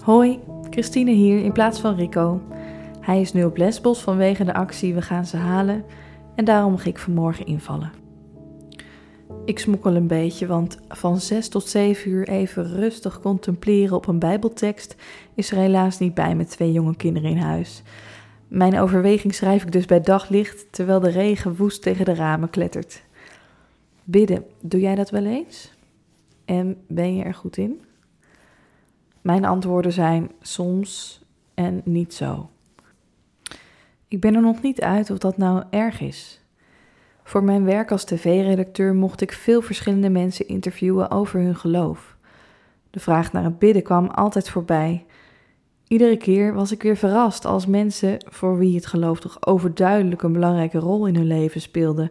Hoi, Christine hier in plaats van Rico. Hij is nu op Lesbos vanwege de actie We gaan ze halen en daarom mag ik vanmorgen invallen. Ik smokkel een beetje, want van 6 tot 7 uur even rustig contempleren op een Bijbeltekst is er helaas niet bij met twee jonge kinderen in huis. Mijn overweging schrijf ik dus bij daglicht terwijl de regen woest tegen de ramen klettert. Bidden, doe jij dat wel eens? En ben je er goed in? Mijn antwoorden zijn soms en niet zo. Ik ben er nog niet uit of dat nou erg is. Voor mijn werk als tv-redacteur mocht ik veel verschillende mensen interviewen over hun geloof. De vraag naar het bidden kwam altijd voorbij. Iedere keer was ik weer verrast als mensen, voor wie het geloof toch overduidelijk een belangrijke rol in hun leven speelde,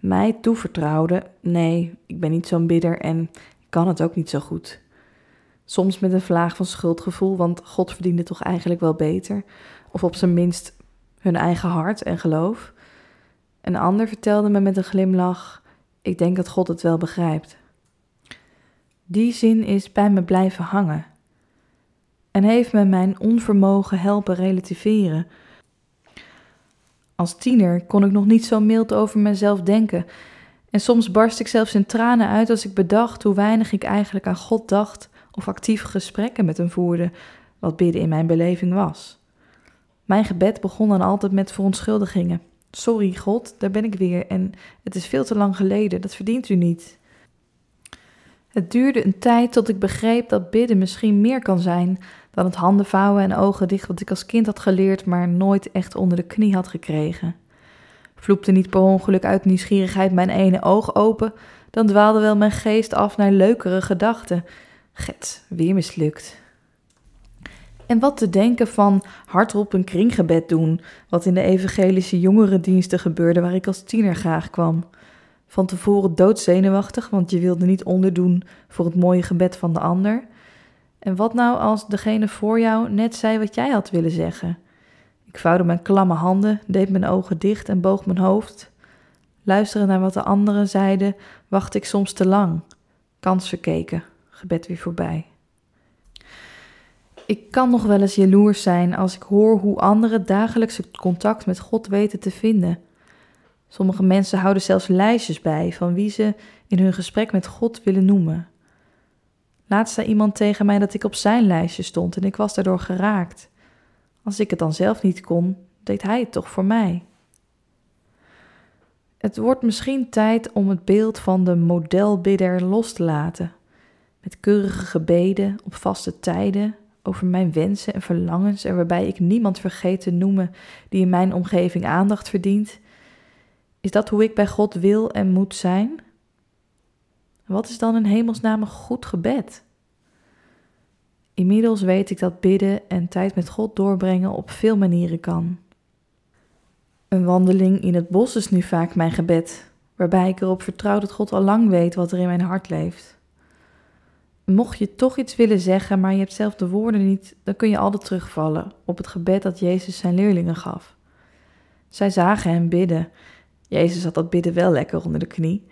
mij toevertrouwden: nee, ik ben niet zo'n bidder en ik kan het ook niet zo goed. Soms met een vlaag van schuldgevoel, want God verdiende toch eigenlijk wel beter. Of op zijn minst hun eigen hart en geloof. Een ander vertelde me met een glimlach: Ik denk dat God het wel begrijpt. Die zin is bij me blijven hangen en heeft me mijn onvermogen helpen relativeren. Als tiener kon ik nog niet zo mild over mezelf denken. En soms barst ik zelfs in tranen uit als ik bedacht hoe weinig ik eigenlijk aan God dacht of actief gesprekken met hem voerde, wat bidden in mijn beleving was. Mijn gebed begon dan altijd met verontschuldigingen. Sorry God, daar ben ik weer en het is veel te lang geleden, dat verdient u niet. Het duurde een tijd tot ik begreep dat bidden misschien meer kan zijn dan het handen vouwen en ogen dicht wat ik als kind had geleerd, maar nooit echt onder de knie had gekregen. Vloepte niet per ongeluk uit nieuwsgierigheid mijn ene oog open, dan dwaalde wel mijn geest af naar leukere gedachten. Get, weer mislukt. En wat te denken van hardop een kringgebed doen, wat in de evangelische jongerendiensten gebeurde waar ik als tiener graag kwam. Van tevoren doodzenuwachtig, want je wilde niet onderdoen voor het mooie gebed van de ander. En wat nou als degene voor jou net zei wat jij had willen zeggen? Ik vouwde mijn klamme handen, deed mijn ogen dicht en boog mijn hoofd. Luisteren naar wat de anderen zeiden, wachtte ik soms te lang. Kans verkeken, gebed weer voorbij. Ik kan nog wel eens jaloers zijn als ik hoor hoe anderen dagelijks contact met God weten te vinden. Sommige mensen houden zelfs lijstjes bij van wie ze in hun gesprek met God willen noemen. Laatst zei iemand tegen mij dat ik op zijn lijstje stond en ik was daardoor geraakt. Als ik het dan zelf niet kon, deed hij het toch voor mij. Het wordt misschien tijd om het beeld van de modelbidder los te laten. Met keurige gebeden op vaste tijden over mijn wensen en verlangens en waarbij ik niemand vergeet te noemen die in mijn omgeving aandacht verdient. Is dat hoe ik bij God wil en moet zijn? Wat is dan in hemelsnaam een goed gebed? Inmiddels weet ik dat bidden en tijd met God doorbrengen op veel manieren kan. Een wandeling in het bos is nu vaak mijn gebed, waarbij ik erop vertrouw dat God al lang weet wat er in mijn hart leeft. Mocht je toch iets willen zeggen, maar je hebt zelf de woorden niet, dan kun je altijd terugvallen op het gebed dat Jezus zijn leerlingen gaf. Zij zagen hem bidden. Jezus had dat bidden wel lekker onder de knie.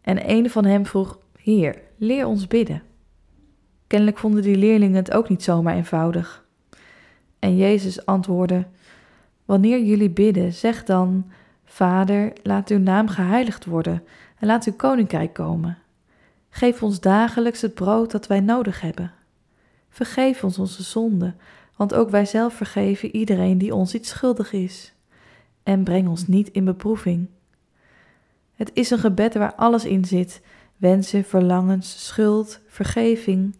En een van hem vroeg: Heer, leer ons bidden. Kennelijk vonden die leerlingen het ook niet zomaar eenvoudig. En Jezus antwoordde: Wanneer jullie bidden, zeg dan: Vader, laat uw naam geheiligd worden en laat uw koninkrijk komen. Geef ons dagelijks het brood dat wij nodig hebben. Vergeef ons onze zonden, want ook wij zelf vergeven iedereen die ons iets schuldig is. En breng ons niet in beproeving. Het is een gebed waar alles in zit: wensen, verlangens, schuld, vergeving.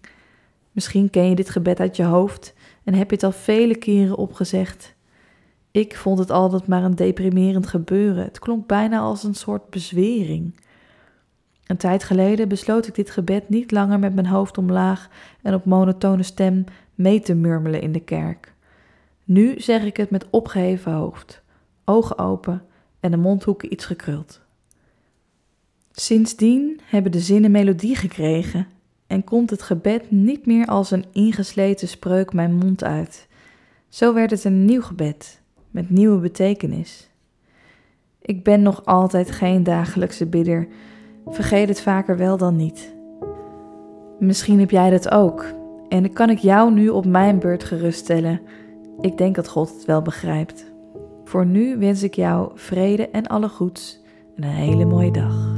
Misschien ken je dit gebed uit je hoofd en heb je het al vele keren opgezegd. Ik vond het altijd maar een deprimerend gebeuren. Het klonk bijna als een soort bezwering. Een tijd geleden besloot ik dit gebed niet langer met mijn hoofd omlaag en op monotone stem mee te murmelen in de kerk. Nu zeg ik het met opgeheven hoofd, ogen open en de mondhoeken iets gekruld. Sindsdien hebben de zinnen melodie gekregen en komt het gebed niet meer als een ingesleten spreuk mijn mond uit. Zo werd het een nieuw gebed met nieuwe betekenis. Ik ben nog altijd geen dagelijkse bidder Vergeet het vaker wel dan niet. Misschien heb jij dat ook En kan ik jou nu op mijn beurt geruststellen? Ik denk dat God het wel begrijpt. Voor nu wens ik jou vrede en alle goeds en een hele mooie dag.